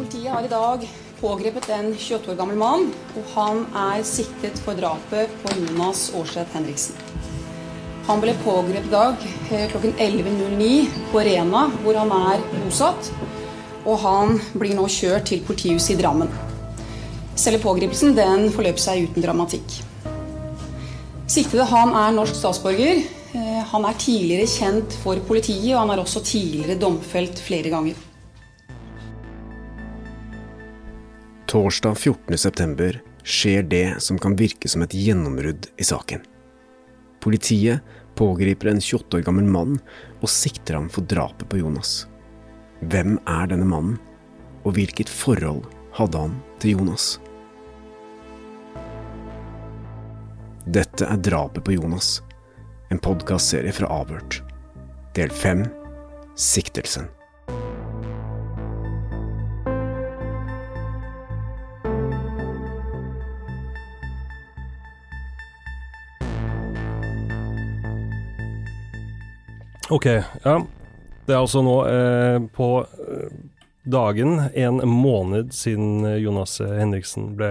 Politiet har i dag pågrepet en 28 år gammel mann, og han er siktet for drapet på Jonas Aarseth Henriksen. Han ble pågrepet i dag eh, klokken 11.09 på Rena, hvor han er bosatt. Og han blir nå kjørt til politihuset i Drammen. Selve pågripelsen den forløp seg uten dramatikk. Siktede han er norsk statsborger. Eh, Han er tidligere kjent for politiet, og han er også tidligere domfelt flere ganger. Torsdag 14.9 skjer det som kan virke som et gjennombrudd i saken. Politiet pågriper en 28 år gammel mann og sikter ham for drapet på Jonas. Hvem er denne mannen, og hvilket forhold hadde han til Jonas? Dette er Drapet på Jonas, en podkastserie fra Avhørt. Del fem Siktelsen. Ok, ja. Det er altså nå eh, på eh, dagen en måned siden eh, Jonas Henriksen ble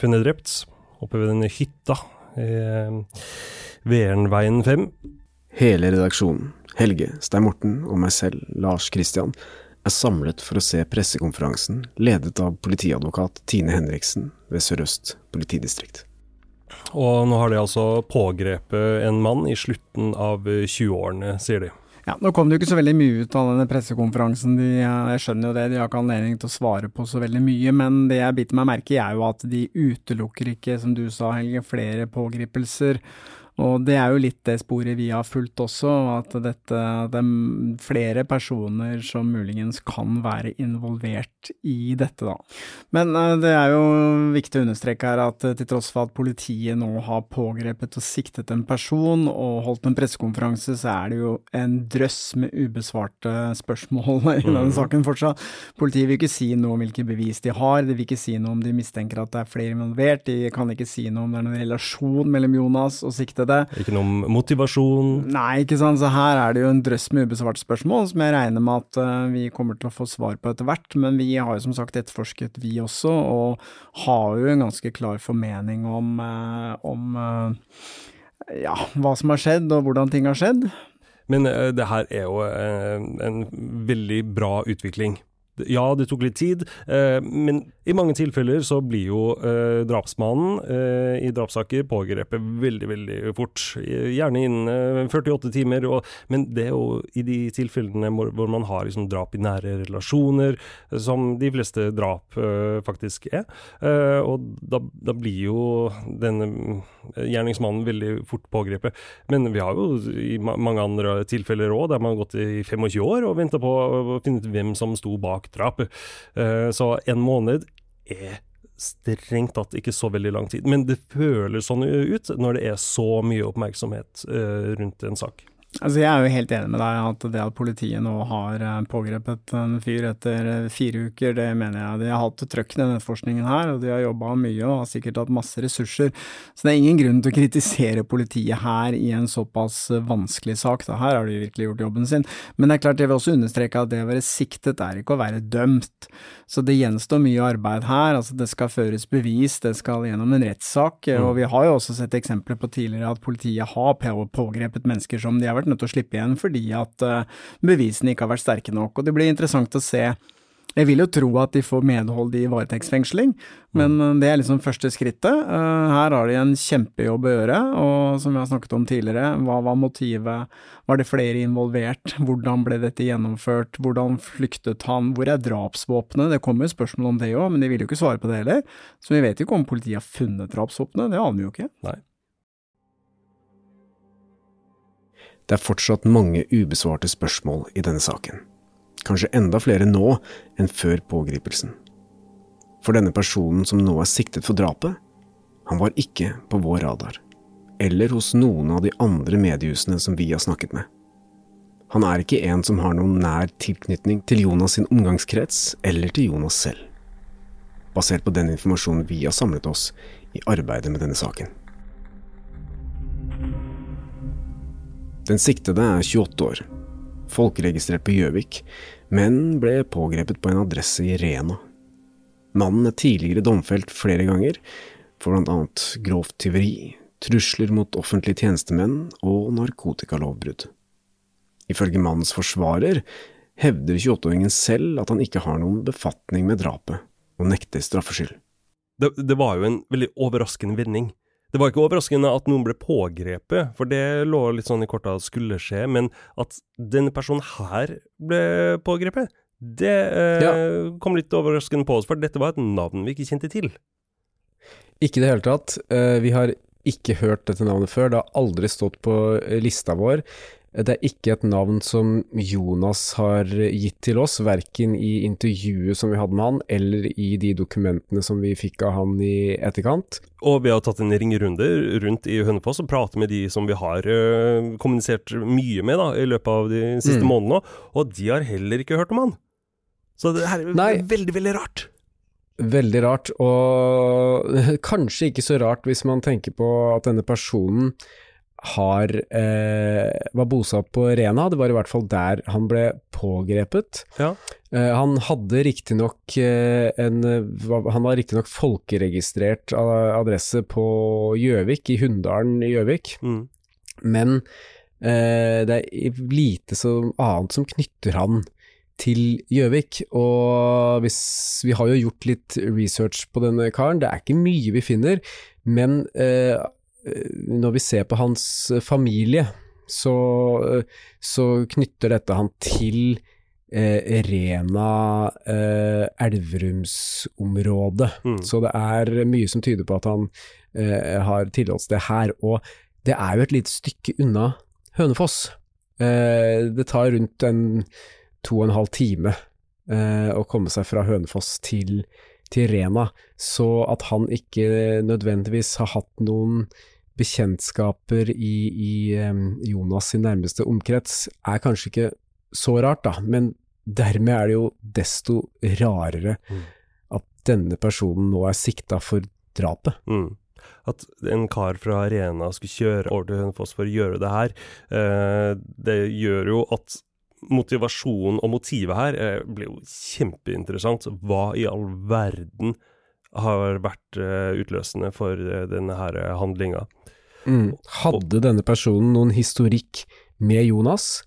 funnet drept oppe ved denne hytta i eh, Verenveien 5. Hele redaksjonen, Helge, Stein Morten og meg selv, Lars Kristian, er samlet for å se pressekonferansen ledet av politiadvokat Tine Henriksen ved Sør-Øst politidistrikt. Og nå har de altså pågrepet en mann i slutten av 20-årene, sier de. Ja, Nå kom det jo ikke så veldig mye ut av denne pressekonferansen. De, jeg skjønner jo det, de har ikke anledning til å svare på så veldig mye. Men det jeg biter meg merke i er jo at de utelukker ikke, som du sa Helge, flere pågripelser. Og det er jo litt det sporet vi har fulgt også, at dette, det er flere personer som muligens kan være involvert i dette, da. Men uh, det er jo viktig å understreke her at uh, til tross for at politiet nå har pågrepet og siktet en person og holdt en pressekonferanse, så er det jo en drøss med ubesvarte spørsmål i denne Mm. saken fortsatt. Politiet vil ikke si noe om hvilke bevis de har, de vil ikke si noe om de mistenker at det er flere involvert, de kan ikke si noe om det er noen relasjon mellom Jonas og siktede. Ikke noe om motivasjon. Nei, ikke sant, så her er det jo en drøss med ubesvarte spørsmål, som jeg regner med at eh, vi kommer til å få svar på etter hvert, men vi har jo som sagt etterforsket vi også, og har jo en ganske klar formening om, eh, om eh, ja, hva som har skjedd og hvordan ting har skjedd. Men det her er jo en veldig bra utvikling. Ja, det tok litt tid, eh, men i mange tilfeller så blir jo eh, drapsmannen eh, i drapssaker pågrepet veldig, veldig fort. Gjerne innen eh, 48 timer, men det er jo i de tilfellene hvor, man har liksom, drap i nære relasjoner, som de fleste drap faktisk er. Og da, da blir jo denne gjerningsmannen veldig fort pågrepet. Men vi har jo i ma mange andre tilfeller òg, der man har gått i 25 år og venta på å finne ut hvem som sto bak drapet. Eh, så en måned er strengt tatt ikke så veldig lang tid. Men det føles sånn ut når det er så mye oppmerksomhet eh, rundt en sak. Altså Jeg er jo helt enig med deg at det at politiet nå har eh, pågrepet en fyr etter eh, fire uker, det mener jeg. De har hatt trøkk i denne forskningen her, og de har jobba mye og har sikkert hatt masse ressurser. Så det er ingen grunn til å kritisere politiet her i en såpass eh, vanskelig sak. Da. Her har de virkelig gjort jobben sin. Men det er klart jeg vil også understreke at det å være siktet er ikke å være dømt. Så det gjenstår mye arbeid her. altså Det skal føres bevis, det skal gjennom en rettssak. Og vi har jo også sett eksempler på tidligere at politiet har pågrepet mennesker som de har vært nødt til å slippe igjen fordi at eh, bevisene ikke har vært sterke nok. Og det blir interessant å se Jeg vil jo tro at de får medhold i varetektsfengsling, men Mm. eh, det er liksom første skrittet. Eh, Her har de en kjempejobb å gjøre, og som vi har snakket om tidligere, hva var motivet, var det flere involvert, hvordan ble dette gjennomført, hvordan flyktet han, hvor er drapsvåpenet, det kommer jo spørsmål om det òg, men de vil jo ikke svare på det heller. Så vi vet jo ikke om politiet har funnet drapsvåpenet, det aner vi jo ikke. Nei. Det er fortsatt mange ubesvarte spørsmål i denne saken. Kanskje enda flere nå enn før pågripelsen. For denne personen som nå er siktet for drapet, han var ikke på vår radar. Eller hos noen av de andre mediehusene som vi har snakket med. Han er ikke en som har noen nær tilknytning til Jonas sin omgangskrets eller til Jonas selv. Basert på den informasjonen vi har samlet oss i arbeidet med denne saken. Den siktede er 28 år, folkeregistrert på Gjøvik, men ble pågrepet på en adresse i Rena. Mannen er tidligere domfelt flere ganger for blant annet grovt tyveri, trusler mot offentlige tjenestemenn og narkotikalovbrudd. Ifølge mannens forsvarer hevder 28-åringen selv at han ikke har noen befatning med drapet, og nekter straffskyld. Det, det var jo en veldig overraskende vending. Det var ikke overraskende at noen ble pågrepet, for det lå litt sånn i korta skulle skje, men at denne personen her ble pågrepet, det eh, kom litt overraskende på oss, for dette var et navn vi ikke kjente til. Ikke i det hele tatt. Eh, Vi har ikke hørt dette navnet før. Det har aldri stått på eh, lista vår. Det er ikke et navn som Jonas har gitt til oss, verken i intervjuet som vi hadde med han, eller i de dokumentene som vi fikk av han i etterkant. Og vi har tatt en ringerunde rundt i Hønefoss og pratet med de som vi har eh, kommunisert mye med da, i løpet av de siste Mm. månedene, og de har heller ikke hørt om han. Så det her er Nei. veldig, veldig rart. Veldig rart, og kanskje ikke så rart hvis man tenker på at denne personen har eh, var bosatt på Rena, det var i hvert fall der han ble pågrepet. Ja. Eh, han hadde riktignok eh, en Han var riktignok folkeregistrert adresse på Gjøvik, i Hunndalen i Gjøvik, Mm. men eh, det er lite som annet som knytter han til Gjøvik, og hvis, vi har jo gjort litt research på denne karen, det er ikke mye vi finner, men eh, når vi ser på hans familie, så, eh, så knytter dette han til eh, Rena eh, Elverumsområdet. Mm. Så det er mye som tyder på at han eh, har tilholdssted her, og det er jo et lite stykke unna Hønefoss. Eh, det tar rundt en to og en halv time eh, å komme seg fra Hønefoss til, til Rena, så at han ikke nødvendigvis har hatt noen bekjentskaper i, i Jonas sin nærmeste omkrets, er kanskje ikke så rart, da, men dermed er det jo desto rarere Mm. at denne personen nå er sikta for drapet. Mm. At en kar fra Rena skulle kjøre over til Hønefoss for å gjøre det her, eh, det gjør jo at motivasjonen og motivet her eh, blir jo kjempeinteressant. Hva i all verden har vært eh, utløsende for eh, denne her handlinga? Mm. Hadde denne personen noen historikk med Jonas,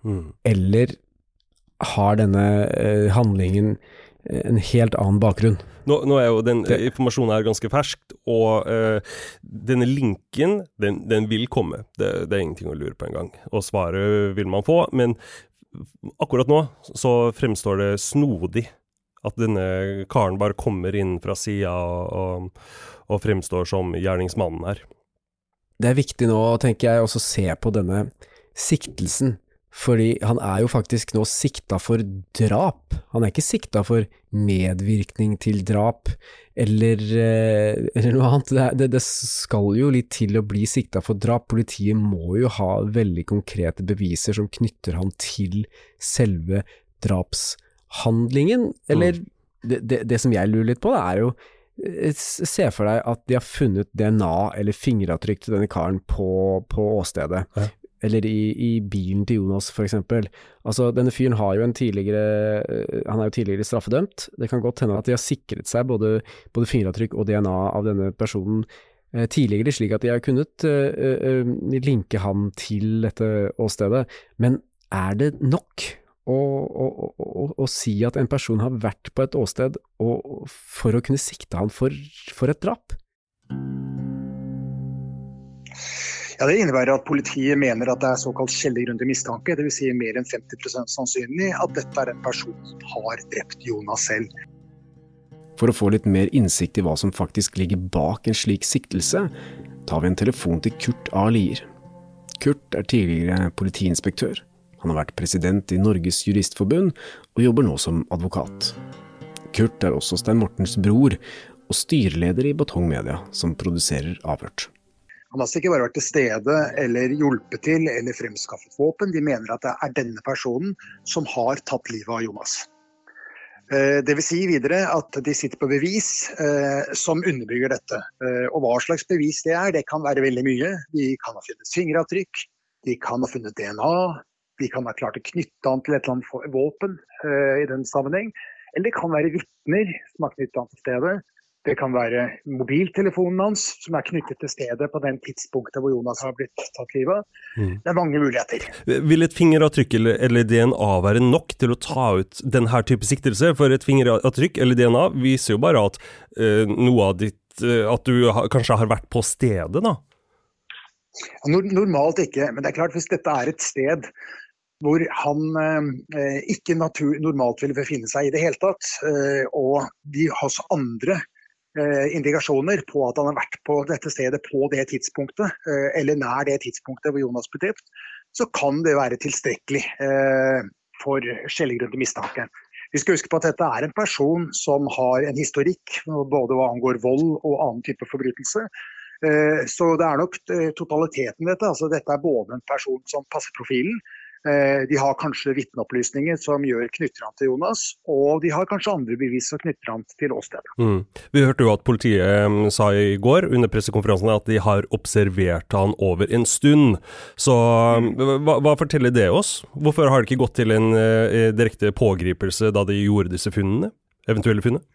Mm. eller har denne eh, handlingen en helt annen bakgrunn? Nå, nå er jo den Det- informasjonen her ganske ferskt, og uh, denne linken, den, den vil komme. Det, det er ingenting å lure på engang. Og svaret vil man få, men akkurat nå så fremstår det snodig at denne karen bare kommer inn fra sida og, og, fremstår som gjerningsmannen her. Det er viktig nå, tenker jeg, også å se på denne siktelsen. Fordi han er jo faktisk nå sikta for drap. Han er ikke sikta for medvirkning til drap, eller, eh, eller noe annet. Det, det, det skal jo litt til å bli sikta for drap. Politiet må jo ha veldig konkrete beviser som knytter han til selve drapshandlingen. Eller det, det, det som jeg lurer litt på, det er jo eh, Se for deg at de har funnet DNA eller fingeravtrykk til denne karen på, på åstedet. Ja. Eller i, i bilen til Jonas, for eksempel. Altså, denne fyren har jo en tidligere eh, Han er jo tidligere straffedømt. Det kan godt hende at de har sikret seg både, både fingeravtrykk og DNA av denne personen eh, tidligere, slik at de har kunnet eh, eh, linke han til dette åstedet. Men er det nok å si at en person har vært på et åsted for å kunne sikte han for, for et drap? Ja, Det innebærer at politiet mener at det er såkalt skjellig grunn til mistanke. Dvs. Si mer enn 50% sannsynlig at dette er en person som har drept Jonas selv. For å få litt mer innsikt i hva som faktisk ligger bak en slik siktelse, tar vi en telefon til Kurt A. Lier. Kurt er tidligere politiinspektør. Han har vært president i Norges Juristforbund, og jobber nå som advokat. Kurt er også Stein Mortens bror, og styreleder i Batong Media, som produserer Avhørt. Han har altså ikke bare vært til stede eller hjulpet til eller fremskaffet våpen. De mener at det er denne personen som har tatt livet av Jonas. Det Dvs. Si videre at de sitter på bevis eh, som underbygger dette. Eh, og hva slags bevis det er, det kan være veldig mye. De kan ha funnet fingeravtrykk, de kan ha funnet DNA, de kan ha klart å knytte an til et eller annet våpen i den sammenheng. Eller det kan være vitner som har knyttet an til stedet. Det kan være mobiltelefonen hans, som er knyttet til stedet på den tidspunktet hvor Jonas har blitt tatt livet av. Mm. Det er mange muligheter. Vil et fingeravtrykk eller, DNA være nok til å ta ut denne type siktelse? For et fingeravtrykk eller DNA viser jo bare at uh, noe av ditt uh, At du ha, kanskje har vært på stedet, da? Normalt ikke, men det er klart hvis dette er et sted hvor han eh, ikke natur, normalt ville befinne seg i det hele tatt, eh, og de hos andre indikasjoner på at han har vært på dette stedet på det tidspunktet, eh, eller nær det tidspunktet hvor Jonas ble drept, så kan det være tilstrekkelig eh, for skjellig grunn til mistanke. Vi skal huske på at dette er en person som har en historikk både hva angår vold og annen type forbrytelse. Så det er nok totaliteten i dette. Altså, dette er både en person som passer profilen, Eh, de har kanskje vitneopplysninger som gjør knytter han til Jonas, og de har kanskje andre bevis som knytter han til åstedet. Mm. Vi hørte jo at politiet um, sa i går under pressekonferansen at de har observert han over en stund. Så um, hva, hva, forteller det oss? Hvorfor har det ikke gått til en eh, direkte pågripelse da de gjorde disse funnene? Eventuelle funnet?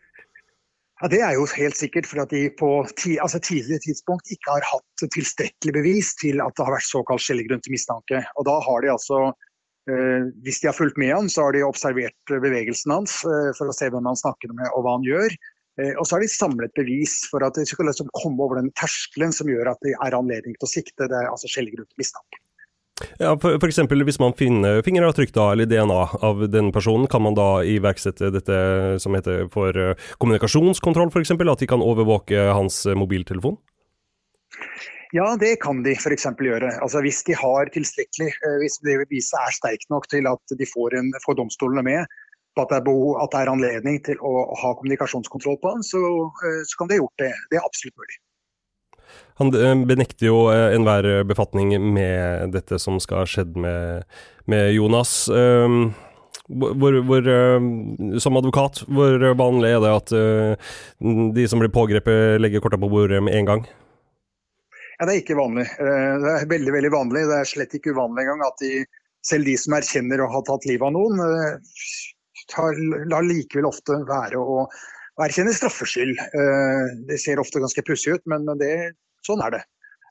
Ja, Det er jo helt sikkert for at de på ti, altså tidligere tidspunkt ikke har hatt tilstrekkelig bevis til at det har vært såkalt skjellig grunn til mistanke. Og da har de altså, eh, Hvis de har fulgt med han, så har de observert bevegelsen hans eh, for å se hvem han snakker med og hva han gjør. Eh, og så har de samlet bevis for at de skal liksom komme over den terskelen som gjør at det er anledning til å sikte. Det er altså skjellig grunn til mistanke. Ja, eksempel, Hvis man finner fingeravtrykk da, eller DNA av den personen, kan man da iverksette dette som heter for uh, kommunikasjonskontroll, f.eks.? At de kan overvåke hans mobiltelefon? Ja, det kan de f.eks. gjøre. Altså, hvis de har tilstrekkelig, hvis hvis beviset er sterkt nok til at de får, en, får domstolene med på at det, er behov, at det er anledning til å ha kommunikasjonskontroll på han, så, så kan de ha gjort det. Det er absolutt mulig. Han eh, benekter jo eh, enhver befatning med dette som skal ha skjedd med, med Jonas. Ehm, hvor, hvor, eh, som advokat, hvor vanlig er det at de som blir pågrepet, legger korta på bordet med en gang? Ja, Det er ikke vanlig. Det er veldig veldig vanlig. Det er slett ikke uvanlig engang at de, selv de som erkjenner å ha tatt livet av noen, tar, lar likevel ofte være å erkjenne straffskyld. Det ser ofte ganske pussig ut, men det Sånn er det.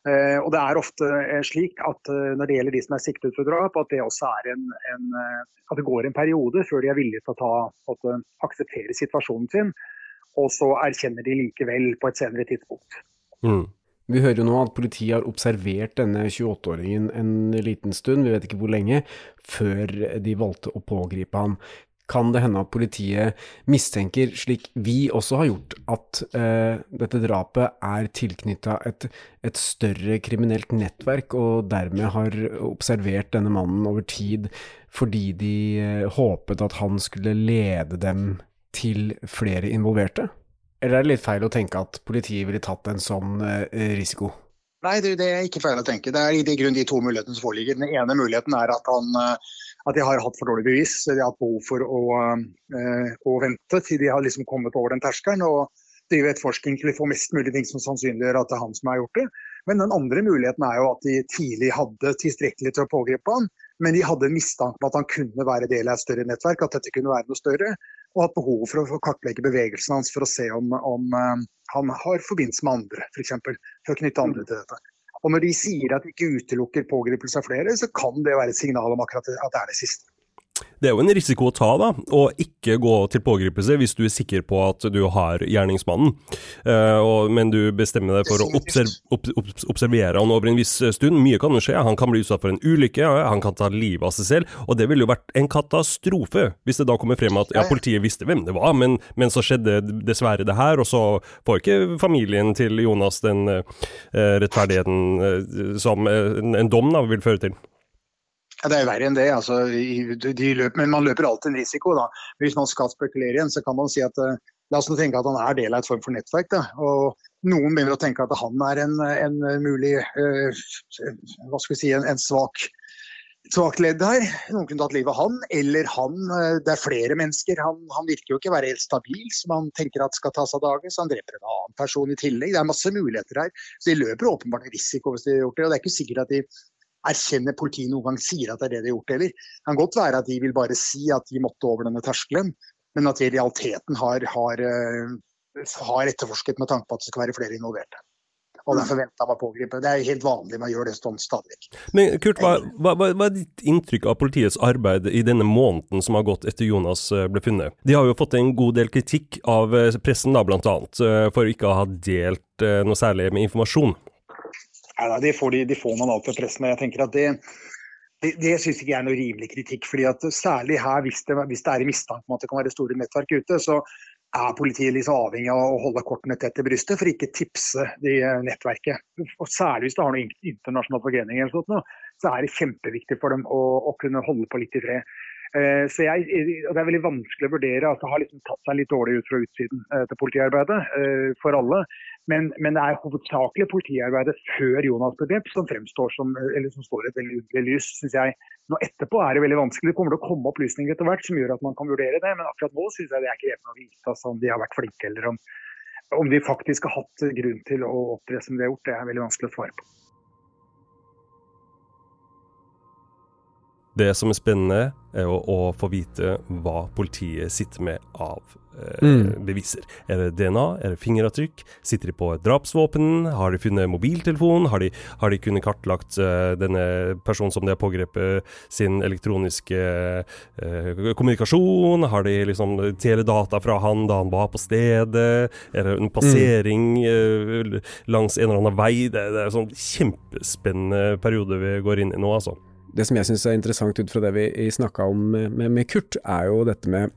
Uh, og det er ofte uh, slik at uh, når det gjelder de som er siktet for drap, at det også er en, en at det går en periode før de er villige til å ta, at, akseptere situasjonen sin. Og så erkjenner de likevel på et senere tidspunkt. Mm. Vi hører jo nå at politiet har observert denne 28-åringen en liten stund, vi vet ikke hvor lenge, før de valgte å pågripe ham kan det hende at politiet mistenker, slik vi også har gjort, at uh, dette drapet er tilknytta et, et, større kriminelt nettverk, og dermed har observert denne mannen over tid fordi de uh, håpet at han skulle lede dem til flere involverte? Eller er det litt feil å tenke at politiet ville tatt en sånn uh, risiko? Nei, det, det, er ikke feil å tenke. Det er i grunn de to mulighetene som foreligger. Den ene muligheten er at han at de har hatt for dårlig bevis. De har hatt behov for å, øh, å vente til de har liksom kommet over den terskelen. og drive etterforskning til de får mest mulig ting som sannsynliggjør at det er han som har gjort det. Men den andre muligheten er jo at de tidlig hadde tilstrekkelig til å pågripe han, men de hadde mistanke om at han kunne være del av et større nettverk, at dette kunne være noe større, og hatt behov for å kartlegge bevegelsen hans for å se om, om uh, han har forbindelse med andre, f.eks. For, for å knytte andre til dette. Og når de sier at de ikke utelukker pågripelse av flere, så kan det være et signal om akkurat at det er det siste. Det er jo en risiko å ta, da, å ikke gå til pågripelse hvis du er sikker på at du har gjerningsmannen. Uh, og, men du bestemmer deg for å observ ob observere han over en viss stund. Mye kan jo skje. Han kan bli utsatt for en ulykke, han kan ta livet av seg selv. Og det ville jo vært en katastrofe hvis det da kommer frem at ja, politiet visste hvem det var, men, men så skjedde dessverre det her, og så får ikke familien til Jonas den uh, rettferdigheten uh, som en, en dom da vil føre til. Ja, Det er jo verre enn det. Altså, løper, men man løper alltid en risiko. da. Hvis man skal spekulere igjen, så kan man si at uh, la oss tenke at han er del av et form for nettverk. da. Og Noen begynner å tenke at han er en, en mulig uh, hva skal vi si, en, en svak svakt ledd her. Noen kunne tatt livet av han, eller han. Uh, det er flere mennesker. Han, han, virker jo ikke å være helt stabil, som han tenker at skal tas av dage, så han dreper en annen person i tillegg. Det er masse muligheter her. Så de løper åpenbart en risiko hvis de har gjort det. Og det er ikke sikkert at de erkjenner politiet noen gang sier at det er det de har gjort heller. Det kan godt være at de vil bare si at de måtte over denne terskelen, men at de i realiteten har, har, eh, har etterforsket med tanke på at det skal være flere involverte. Og derfor venta man pågripe. Det er helt vanlig, man gjør det sånn stadig vekk. Men Kurt, hva, hva, hva, er ditt inntrykk av politiets arbeid i denne måneden som har gått etter Jonas eh, ble funnet? De har jo fått en god del kritikk av eh, pressen, da, annet, for ikke å ha delt noe særlig med informasjon. Nei, det får, de, de får man alltid pressen. Jeg tenker at det, det, det syns ikke jeg er noe rimelig kritikk. fordi at Særlig her, hvis det, hvis det er i mistanke om at det kan være store nettverk ute, så er politiet liksom avhengig av å holde kortene tett til brystet for ikke tipse de nettverket. Og Særlig hvis det har noe internasjonal forgrening, eller så er det kjempeviktig for dem å, å kunne holde på litt i fred. Eh, så jeg, Det er veldig vanskelig å vurdere. at Det har liksom tatt seg litt dårlig ut fra utsiden eh, til politiarbeidet eh, for alle. Men, men, det er hovedsakelig politiarbeidet før Jonas ble drept som fremstår som, eller som står et veldig underlig lys, syns jeg. Nå etterpå er det veldig vanskelig. Det kommer til å komme opplysninger etter hvert som gjør at man kan vurdere det, men akkurat nå syns jeg det er krevende å vite altså, om de har vært flinke eller om, om de faktisk har hatt grunn til å opptre som de har gjort. Det er veldig vanskelig å svare på. Det som er spennende, er å, å få vite hva politiet sitter med av eh, mm. beviser. Er det DNA? Er det fingeravtrykk? Sitter de på et drapsvåpen? Har de funnet mobiltelefon? Har de, har de kunnet kartlagt uh, denne personen som de har pågrepet, sin elektroniske uh, kommunikasjon? Har de liksom teledata fra han da han var på stedet? Er det en passering mm. uh, langs en eller annen vei? Det, det er en sånn kjempespennende periode vi går inn i nå, altså det som jeg syns er interessant ut fra det vi snakka om med, med, Kurt, er jo dette med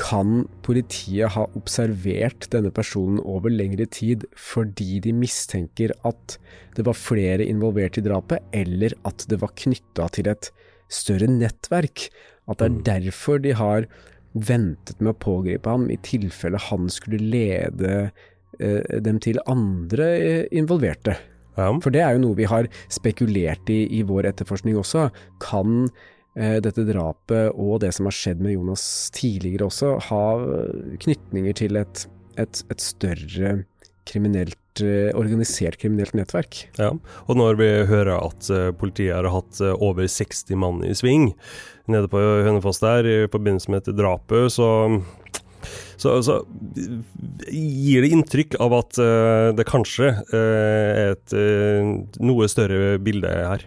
kan politiet ha observert denne personen over lengre tid fordi de mistenker at det var flere involvert i drapet, eller at det var knytta til et større nettverk? At det er mm. derfor de har ventet med å pågripe ham, i tilfelle han skulle lede eh, dem til andre involverte? Ja. For det er jo noe vi har spekulert i i vår etterforskning også. Kan eh, dette drapet og det som har skjedd med Jonas tidligere også, ha knytninger til et, et, et større kriminelt eh, organisert kriminelt nettverk. Ja, og når vi hører at uh, politiet har hatt over 60 mann i sving nede på Hønefoss der i forbindelse med dette drapet, så så, så, gir det inntrykk av at uh, det kanskje uh, er et uh, noe større bilde her.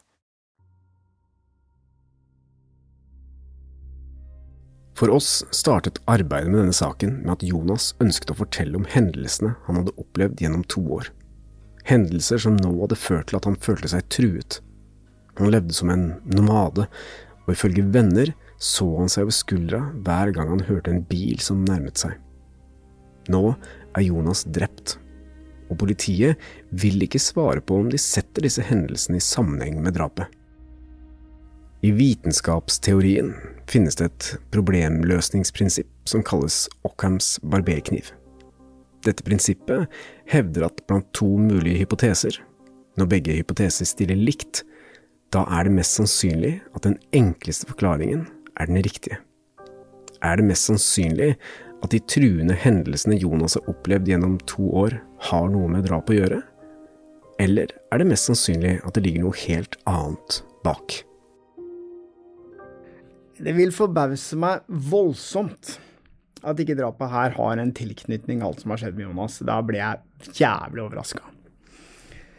For oss startet arbeidet med denne saken med at Jonas ønsket å fortelle om hendelsene han hadde opplevd gjennom to år. Hendelser som nå hadde ført til at han følte seg truet. Han levde som en nomade, og ifølge venner så han seg over skuldra hver gang han hørte en bil som nærmet seg. Nå er Jonas drept, og politiet vil ikke svare på om de setter disse hendelsene i sammenheng med drapet. I vitenskapsteorien finnes det et problemløsningsprinsipp som kalles Ockhams barberkniv. Dette prinsippet hevder at blant to mulige hypoteser, når begge hypoteser stiller likt, da er det mest sannsynlig at den enkleste forklaringen er den riktige. Er det mest sannsynlig at de truende hendelsene Jonas har opplevd gjennom to år, har noe med drap å gjøre? Eller er det mest sannsynlig at det ligger noe helt annet bak? Det vil forbause meg voldsomt at ikke drapet her har en tilknytning, alt som har skjedd med Jonas. Da blir jeg jævlig overraska.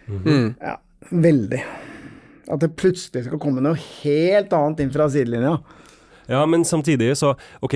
Mm. Ja, veldig. At det plutselig skal komme noe helt annet inn fra sidelinja. Ja, men samtidig så Ok,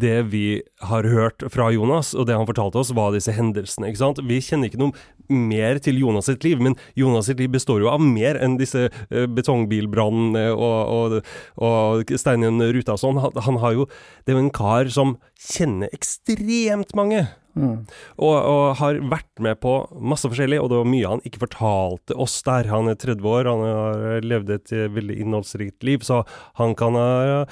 det vi har hørt fra Jonas, og det han fortalte oss, var disse hendelsene, ikke sant. Vi kjenner ikke noe mer til Jonas sitt liv, men Jonas sitt liv består jo av mer enn disse uh, betongbilbrannene og, og, og stein Ruta og sånn. Han, han, har jo Det er jo en kar som kjenner ekstremt mange. Mm. Og, og, har vært med på masse forskjellig, og det var mye han ikke fortalte oss der. Han er 30 år, han har levd et veldig innholdsrikt liv, så han kan ha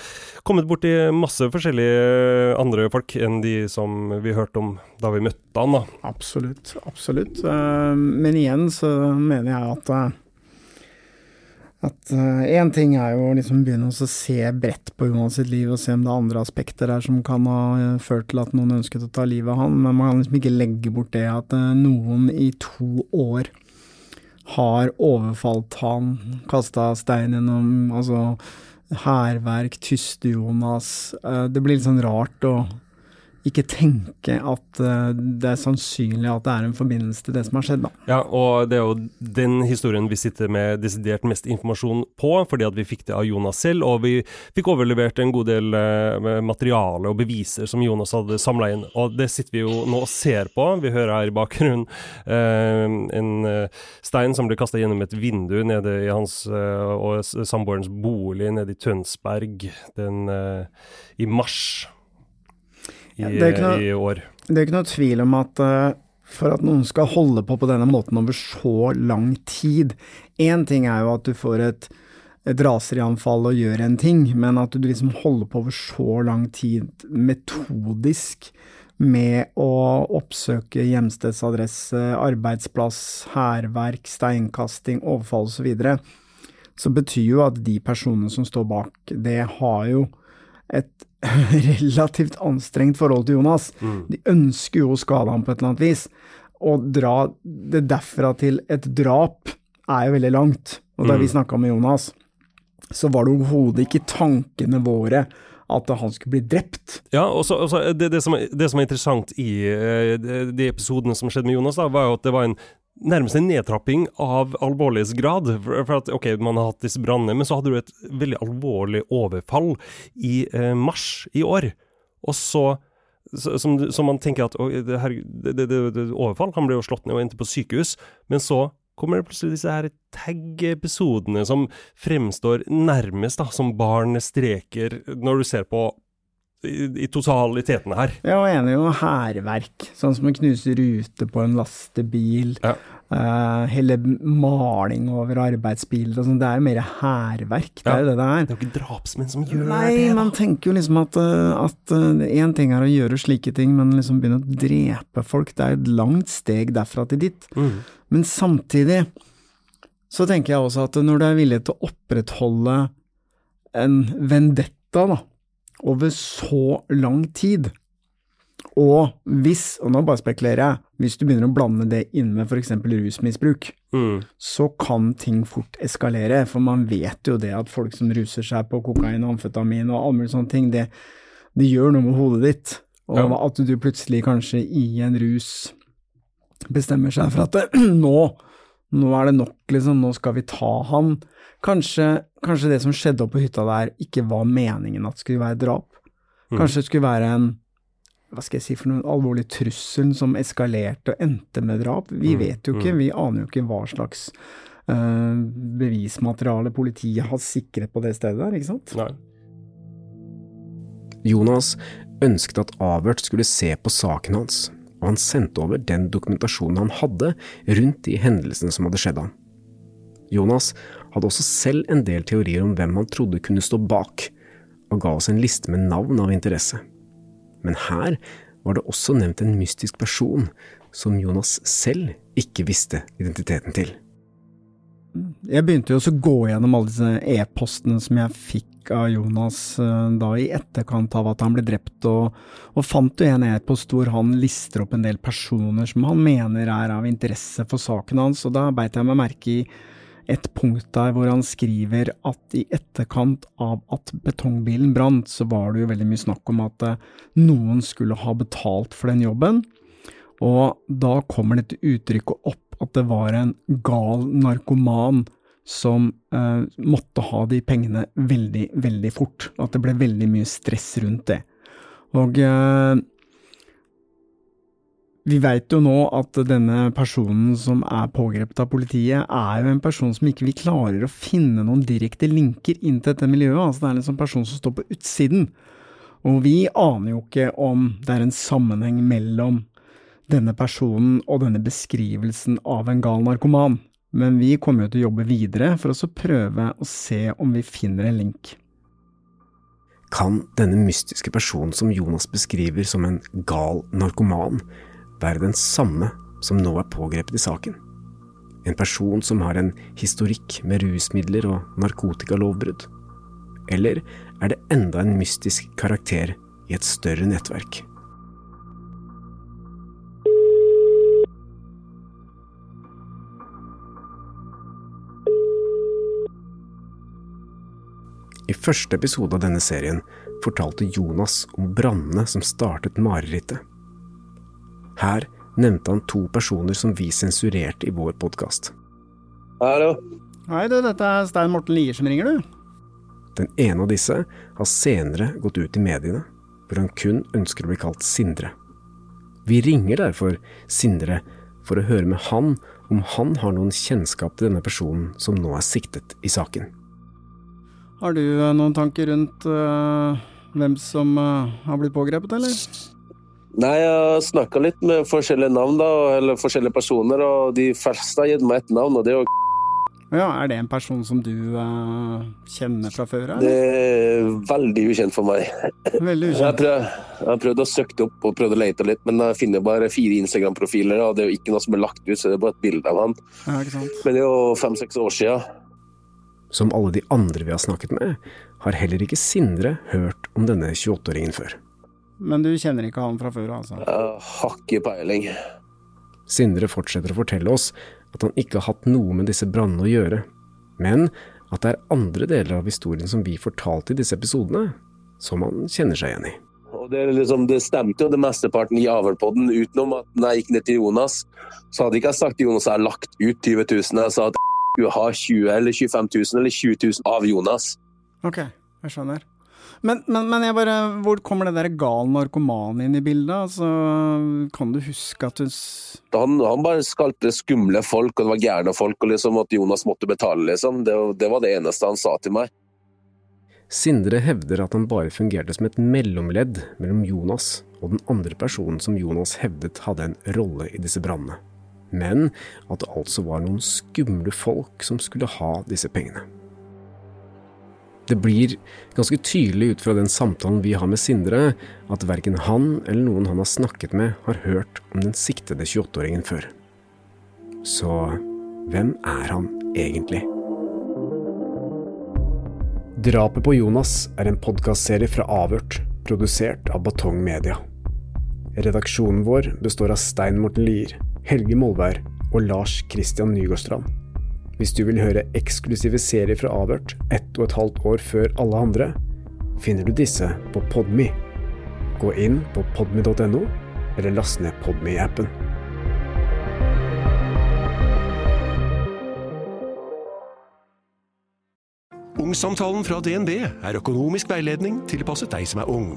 kommet borti masse forskjellige andre folk enn de som vi hørte om da vi møtte han. da. Absolutt, absolutt. Eh, men igjen så mener jeg at eh, at Én uh, ting er jo å liksom begynne å se bredt på Jonas sitt liv og se om det er andre aspekter der som kan ha uh, ført til at noen ønsket å ta livet av han, men man kan liksom ikke legge bort det at uh, noen i to år har overfalt han, kasta stein gjennom altså hærverk, tyste-Jonas. det blir litt sånn rart å ikke tenke at uh, det er sannsynlig at det er en forbindelse til det som har skjedd, da. Ja, og det er jo den historien vi sitter med desidert mest informasjon på, fordi at vi fikk det av Jonas selv, og vi fikk overlevert en god del uh, materiale og beviser som Jonas hadde samla inn. Og det sitter vi jo nå og ser på. Vi hører her i bakgrunnen uh, en stein som ble kasta gjennom et vindu nede i hans og samboerens bolig nede i Tønsberg den, i mars i, noe, i, år. Det er ikke noe tvil om at uh, for at noen skal holde på på denne måten over så lang tid Én ting er jo at du får et, et raserianfall og gjør en ting, men at du liksom holder på over så lang tid metodisk med å oppsøke hjemstedsadresse, arbeidsplass, hærverk, steinkasting, overfall osv., så, videre, så betyr jo at de personene som står bak det, har jo et relativt anstrengt forhold til Jonas. Mm. De ønsker jo å skade ham på et eller annet vis. Å dra det derfra til et drap er jo veldig langt. Og da mm. vi snakka med Jonas, så var det overhodet ikke tankene våre at han skulle bli drept. Ja, og så, det, det, som, det, som, er interessant i uh, de episodene som skjedde med Jonas, da, var jo at det var en nærmest en nedtrapping av alvorlighetsgrad. For, at ok, man har hatt disse brannene, men så hadde du et veldig alvorlig overfall i eh, mars i år. Og så som, som man tenker at det, her, overfall, han ble jo slått ned og endte på sykehus. Men så kommer det plutselig disse her tag-episodene som fremstår nærmest da, som barnestreker, når du ser på i, i totaliteten her. Ja, og enig jo hærverk. Sånn som å knuse ruter på en lastebil. Ja. Uh, hele maling over arbeidsbiler og sånn. Det er jo mer hærverk. Det ja. er jo det det er. Det er jo ikke drapsmenn som gjør Nei, det. Nei, man tenker jo liksom at én uh, uh, ting er å gjøre slike ting, men liksom begynne å drepe folk, det er et langt steg derfra til dit. Mm. Men samtidig så tenker jeg også at når du er villig til å opprettholde en vendetta, da, over så lang tid. Og hvis, og nå bare spekulerer jeg, hvis du begynner å blande det inn med f.eks. rusmisbruk, mm. så kan ting fort eskalere. For man vet jo det at folk som ruser seg på kokain og amfetamin og alle mulige sånne ting, det, det, gjør noe med hodet ditt. Og ja. at du plutselig kanskje i en rus bestemmer seg for at nå, nå er det nok, liksom, nå skal vi ta han. Kanskje, kanskje, det som skjedde oppe på hytta der, ikke var meningen at det skulle være drap. Mm. Kanskje det skulle være en hva skal jeg si for noen alvorlig trussel som eskalerte og endte med drap. Vi mm. vet jo ikke, mm. vi aner jo ikke hva slags uh, bevismateriale politiet har sikret på det stedet der, ikke sant? Nei. Jonas ønsket at avhørt skulle se på saken hans, og han sendte over den dokumentasjonen han hadde rundt de hendelsene som hadde skjedd ham. Jonas hadde også selv en del teorier om hvem han trodde kunne stå bak, og ga oss en liste med navn av interesse. Men her var det også nevnt en mystisk person som Jonas selv ikke visste identiteten til. Jeg begynte jo også å gå gjennom alle disse e-postene som jeg fikk av Jonas eh, da i etterkant av at han ble drept, og, og fant jo en e-post hvor han lister opp en del personer som han mener er av interesse for saken hans, og da beit jeg meg merke i et punkt der hvor han skriver at i etterkant av at betongbilen brant, så var det jo veldig mye snakk om at eh, noen skulle ha betalt for den jobben, og da kommer dette uttrykket opp at det var en gal narkoman som eh, måtte ha de pengene veldig, veldig fort, at det ble veldig mye stress rundt det. Og eh, vi veit jo nå at denne personen som er pågrepet av politiet, er jo en person som ikke vi klarer å finne noen direkte linker inn til dette miljøet. Altså det er en sånn person som står på utsiden. Og vi aner jo ikke om det er en sammenheng mellom denne personen og denne beskrivelsen av en gal narkoman. Men vi kommer jo til å jobbe videre for å prøve å se om vi finner en link. Kan denne mystiske personen som Jonas beskriver som en gal narkoman, være den samme som nå er pågrepet i saken. En person som har en historikk med rusmidler og narkotikalovbrudd. Eller er det enda en mystisk karakter i et større nettverk? I første episode av denne serien fortalte Jonas om brannene som startet marerittet. Her nevnte han to personer som vi sensurerte i vår podkast. Hallo. Hei du, dette er Stein Morten Lier som ringer, du. Den ene av disse har senere gått ut i mediene, hvor han kun ønsker å bli kalt Sindre. Vi ringer derfor Sindre for å høre med han om han har noen kjennskap til denne personen som nå er siktet i saken. Har du eh, noen tanker rundt uh, hvem som uh, har blitt pågrepet, eller? Nei, jeg har snakka litt med forskjellige navn, da, eller forskjellige personer, og de fleste har gitt meg et navn, og det er jo ja, Er det en person som du uh, kjenner fra før? av? Det er veldig ukjent for meg. Veldig ukjent. Jeg, prøv, jeg har prøvd å søke opp og prøvd å lete litt, men jeg finner bare fire Instagram-profiler, og det er jo ikke noe som er lagt ut, så det er bare et bilde av han. Ja, ikke sant? Men det er jo fem-seks år sia. Som alle de andre vi har snakket med, har heller ikke Sindre hørt om denne 28-åringen før. Men du kjenner ikke han fra før, altså? Jeg har ikke peiling. Sindre fortsetter å fortelle oss at han ikke har hatt noe med disse brannene å gjøre, men at det er andre deler av historien som vi fortalte i disse episodene, som han kjenner seg igjen i. Og det, liksom, det stemte jo det mesteparten i Averpodden, utenom at når jeg gikk ned til Jonas, så hadde ikke jeg sagt til Jonas at jeg har lagt ut 20 000. Jeg sa at jeg skulle ha 20 eller 25 000 eller 20 000 av Jonas. Ok, jeg skjønner. Men, men, men jeg bare, hvor kommer det der gal narkoman inn i bildet? Altså, kan du huske at du han, han, bare skalte skumle folk, og det var gærne folk, og liksom at Jonas måtte betale, liksom. Det, det var det eneste han sa til meg. Sindre hevder at han bare fungerte som et mellomledd mellom Jonas og den andre personen som Jonas hevdet hadde en rolle i disse brannene, men at det altså var noen skumle folk som skulle ha disse pengene. Det blir ganske tydelig ut fra den samtalen vi har med Sindre, at verken han eller noen han har snakket med, har hørt om den siktede 28-åringen før. Så hvem er han egentlig? Drapet på Jonas er en podkastserie fra Avhørt, produsert av Batong Media. Redaksjonen vår består av Stein Morten Lier, Helge Molvær og Lars Christian Nygårdstrand. Hvis du vil høre eksklusive serier fra Avhørt ett og et halvt år før alle andre, finner du disse på Podme. Gå inn på podme.no, eller last ned Podme-appen. Ungsamtalen fra DNB er økonomisk veiledning tilpasset deg som er ung.